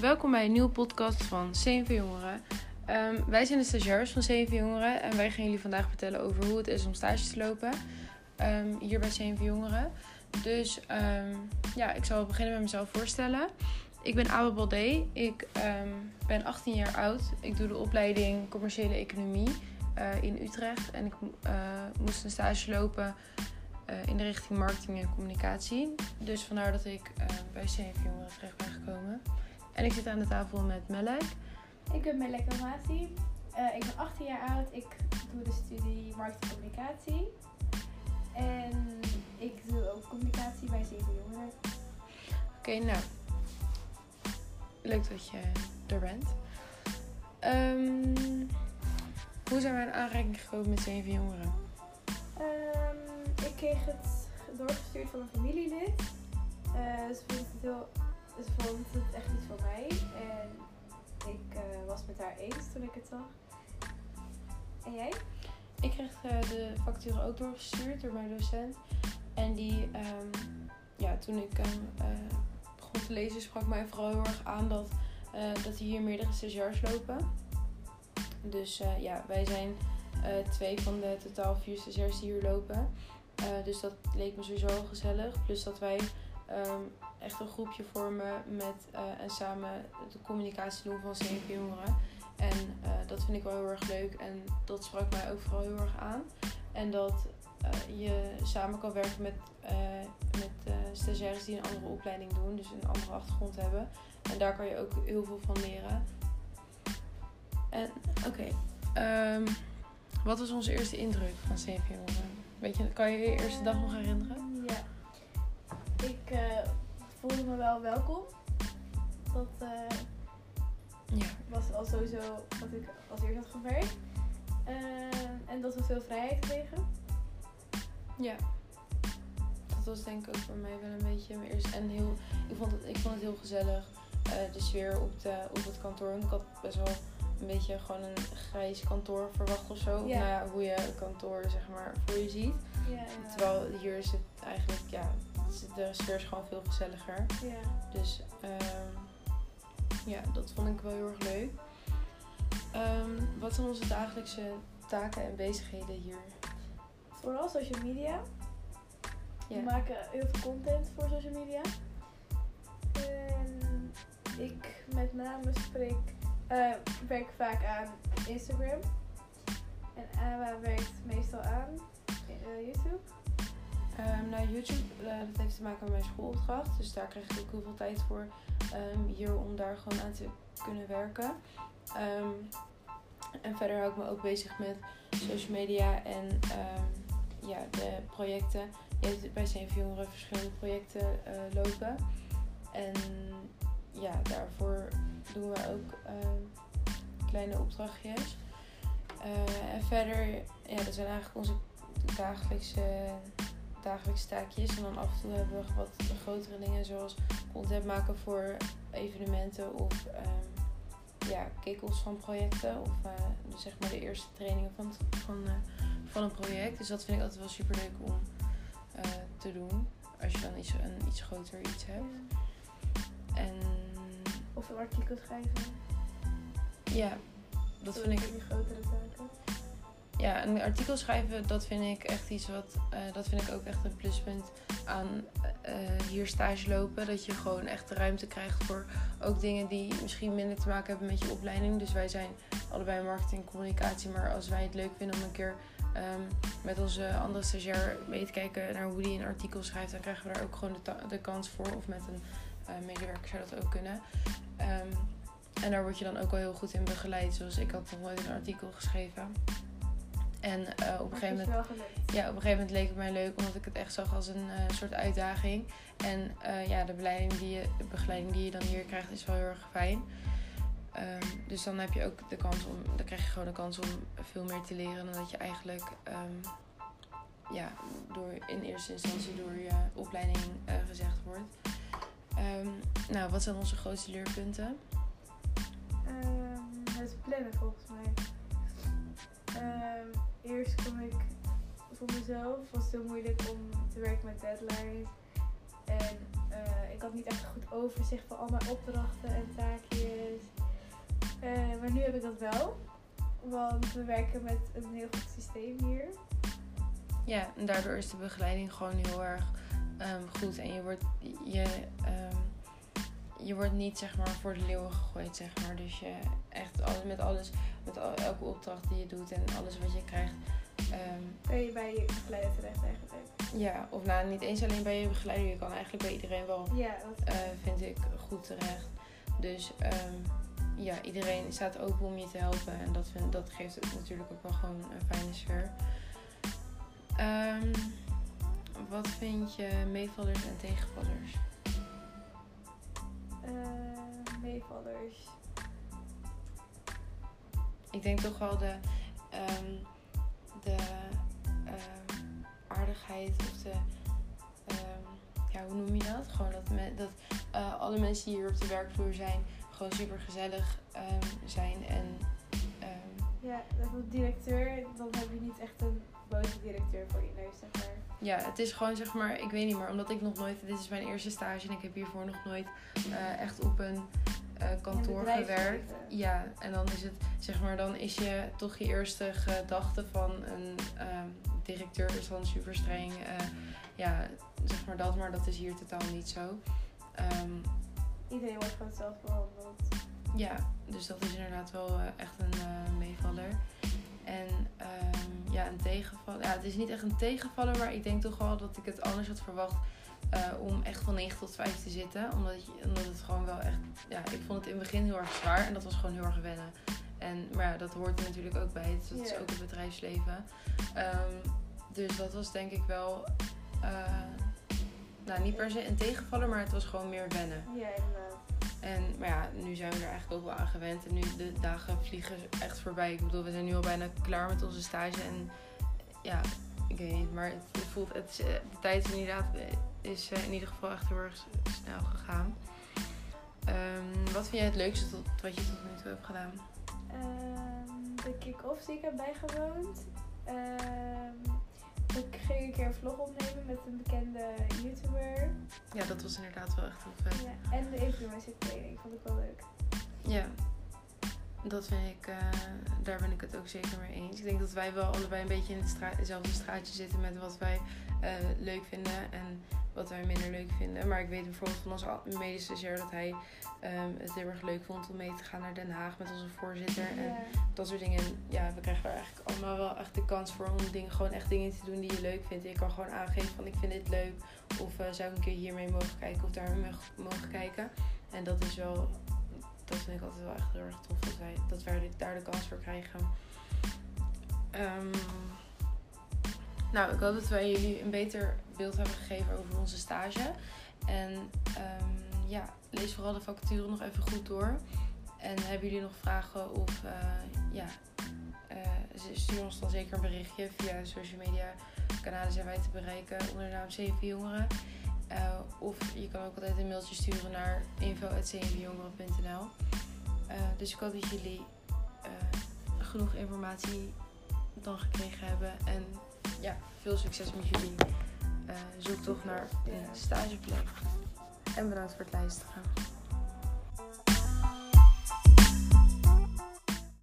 Welkom bij een nieuwe podcast van Zeven Jongeren. Ehm, wij zijn de stagiairs van Zeven Jongeren en wij gaan jullie vandaag vertellen over hoe het is om stage te lopen ehm, hier bij Zeven Jongeren. Dus ehm, ja, ik zal beginnen met mezelf voorstellen. Ik ben Abel Baldé, ik ben 18 jaar oud. Ik doe de opleiding Commerciële Economie uh, in Utrecht en ik uh, moest een stage lopen uh, in de richting marketing en communicatie. Dus vandaar dat ik bij Zeven Jongeren terecht ben gekomen. En ik zit aan de tafel met Melek. Ik ben Melek Amati. Uh, ik ben 18 jaar oud. Ik doe de studie marketing en communicatie. En ik doe ook communicatie bij Zeven Jongeren. Oké, okay, nou. Leuk dat je er bent. Um, hoe zijn wij in aanraking gekomen met Zeven Jongeren? Um, ik kreeg het doorgestuurd van een familielid. Uh, ze vond het heel dus vond het echt iets voor mij. Ik het. En jij? Ik kreeg uh, de facturen ook doorgestuurd door mijn docent. En die, um, ja, toen ik hem uh, begon te lezen, sprak mij vooral heel erg aan dat, dat hier meerdere stagiairs lopen. Dus ja, wij zijn twee van de totaal vier stagiairs die hier lopen. dus dat leek me sowieso gezellig. Plus dat wij um, echt een groepje vormen met, uh, en samen de communicatie doen van zeven jongeren. En uh, dat vind ik wel heel erg leuk en dat sprak mij ook vooral heel erg aan. En dat uh, je samen kan werken met, met stagiaires die een andere opleiding doen, dus een andere achtergrond hebben. En daar kan je ook heel veel van leren. En oké, um, wat was onze eerste indruk van jongeren? Weet je, kan je je eerste dag nog herinneren? ik uh, voelde me wel welkom. Dat ja. was al sowieso wat ik als eerst had gemerkt. Uh, en dat we veel vrijheid kregen. Ja. Dat was denk ik ook voor mij wel een beetje mijn eerste. En heel, ik, vond het, ik vond het heel gezellig. de sfeer op, de, op het kantoor. Ik had best wel een beetje gewoon een grijs kantoor verwacht of zo. Ja. Nou ja, hoe je een kantoor zeg maar voor je ziet. Ja, ja. Terwijl hier is het eigenlijk ja, de sfeer is gewoon veel gezelliger. Ja. Dus um, ja, dat vond ik wel heel erg leuk. Um, wat zijn onze dagelijkse taken en bezigheden hier? Vooral social media. Ja. We maken heel veel content voor social media. En ik met name spreek, uh, werk vaak aan Instagram. En Awa werkt meestal aan uh, YouTube. Um, nou, YouTube, uh, dat heeft te maken met mijn schoolopdracht. Dus daar krijg ik ook heel veel tijd voor um, hier om daar gewoon aan te kunnen werken. Um, en verder hou ik me ook bezig met social media en ja, de projecten. Je hebt bij CV Jongeren verschillende projecten uh, lopen. En ja, daarvoor doen we ook kleine opdrachtjes. Uh, en verder, ja, dat zijn eigenlijk onze dagelijkse dagelijkse taakjes. En dan af en toe hebben we wat grotere dingen zoals content maken voor evenementen of um, ja, kick-offs van projecten. Of uh, dus zeg maar de eerste trainingen van, van, uh, van een project. Dus dat vind ik altijd wel super leuk om uh, te doen. Als je dan iets, een iets groter iets hebt. En, of een artikel schrijven. Ja, dat vind ik. Die grotere taken ja, een artikel schrijven, dat vind ik echt iets wat. Uh, dat vind ik ook echt een pluspunt aan uh, hier stage lopen. Dat je gewoon echt de ruimte krijgt voor ook dingen die misschien minder te maken hebben met je opleiding. Dus wij zijn allebei marketing en communicatie. Maar als wij het leuk vinden om een keer um, met onze andere stagiair mee te kijken naar hoe die een artikel schrijft, dan krijgen we daar ook gewoon de, de kans voor. Of met een uh, medewerker zou dat ook kunnen. Um, en daar word je dan ook wel heel goed in begeleid. Zoals ik had nog nooit een artikel geschreven. En uh, op, een gegeven moment, ja, op een gegeven moment leek het mij leuk omdat ik het echt zag als een uh, soort uitdaging. En uh, ja, de begeleiding, die je, de begeleiding die je dan hier krijgt is wel heel erg fijn. Um, dus dan heb je ook de kans om, dan krijg je gewoon de kans om veel meer te leren dan dat je eigenlijk um, ja, door, in eerste instantie door je opleiding gezegd wordt. Um, nou, wat zijn onze grootste leerpunten? het plannen volgens mij. Voor mezelf was het heel moeilijk om te werken met deadlines. En eh, ik had niet echt goed overzicht van al mijn opdrachten en taakjes. Eh, maar nu heb ik dat wel. Want we werken met een heel goed systeem hier. Ja, en daardoor is de begeleiding gewoon heel erg ehm, goed. En je wordt, je, ehm, je wordt niet zeg maar voor de leeuwen gegooid, zeg maar. Dus je echt alles, met alles, met elke opdracht die je doet en alles wat je krijgt. Ehm, Kun je bij je begeleider terecht eigenlijk. ja, of nou, niet eens alleen bij je begeleider. Je kan eigenlijk bij iedereen wel Ja, dat eh, vind ik goed terecht. Dus ehm, ja, iedereen staat open om je te helpen. En dat, vind, dat geeft het natuurlijk ook wel gewoon een fijne sfeer. Ehm, wat vind je meevallers en tegenvallers? eh, meevallers. Ik denk toch wel de, de ehm, aardigheid of de. ehm, ja, hoe noem je dat? Gewoon dat, me, dat eh, alle mensen die hier op de werkvloer zijn, gewoon super gezellig zijn. En ehm, Ja, bijvoorbeeld directeur, dan heb je niet echt een boze directeur voor je neus, zeg maar. Ja, het is gewoon zeg maar, ik weet niet meer, omdat ik nog nooit, dit is mijn eerste stage en ik heb hiervoor nog nooit eh, echt op een eh, kantoor gewerkt. Ja, en dan is het zeg maar, dan is je toch je eerste gedachte van een ehm, directeur is dan super streng. eh, ja, zeg maar dat, maar dat is hier totaal niet zo. Ehm, Iedereen wordt gewoon zelf behandeld. ja, dus dat is inderdaad wel echt een meevaller. Het is niet echt een tegenvaller, maar ik denk toch wel dat ik het anders had verwacht eh, om echt van 9 tot 5 te zitten. Omdat, je, omdat het gewoon wel echt. Ja, ik vond het in het begin heel erg zwaar en dat was gewoon heel erg wennen. En, maar ja, dat hoort er natuurlijk ook bij. Het, dat is ook het bedrijfsleven. Ehm, dus dat was denk ik wel. eh, nou, niet per se een tegenvaller, maar het was gewoon meer wennen. Ja, inderdaad. En, maar ja, nu zijn we er eigenlijk ook wel aan gewend. En nu de dagen vliegen echt voorbij. Ik bedoel, we zijn nu al bijna klaar met onze stage. En ja, ik weet niet. Maar het, voelt, het, eh, de tijd is inderdaad eh, is eh, in ieder geval echt heel erg snel gegaan. Ehm, wat vind jij het leukste tot, wat je tot nu toe hebt gedaan? Ehm, de kick-off die ik heb bijgewoond. Ehm, ik ging een keer een vlog opnemen met een bekende YouTuber. Ja, dat was inderdaad wel echt heel vet. Ja, en de influencer training vond ik wel leuk. Ja, dat vind ik, eh, daar ben ik het ook zeker mee eens. Ik denk dat wij wel allebei een beetje in stra- hetzelfde straatje zitten met wat wij eh, leuk vinden en wat wij minder leuk vinden. Maar ik weet bijvoorbeeld van onze medisch stagiair dat hij ehm, het heel erg leuk vond om mee te gaan naar Den Haag met onze voorzitter. En dat soort dingen. Ja, we krijgen er eigenlijk allemaal wel echt de kans voor om dingen, gewoon echt dingen te doen die je leuk vindt. Je kan gewoon aangeven van ik vind dit leuk. Of eh, zou ik een keer hiermee mogen kijken of daarmee mogen kijken. En dat is wel, dat vind ik altijd wel echt heel erg tof dat wij, daar de kans voor krijgen. Ehm, nou, ik hoop dat wij jullie een beter beeld hebben gegeven over onze stage. En ehm, ja, lees vooral de vacature nog even goed door. En hebben jullie nog vragen of eh, ja, eh, stuur ons dan zeker een berichtje. Via social media kanalen zijn wij te bereiken onder de naam 7 Jongeren. Eh, of je kan ook altijd een mailtje sturen naar info.cnvjongeren.nl Eh Dus ik hoop dat jullie eh, genoeg informatie dan gekregen hebben. En ja, veel succes met jullie zoektocht naar een stageplek. En bedankt voor het luisteren.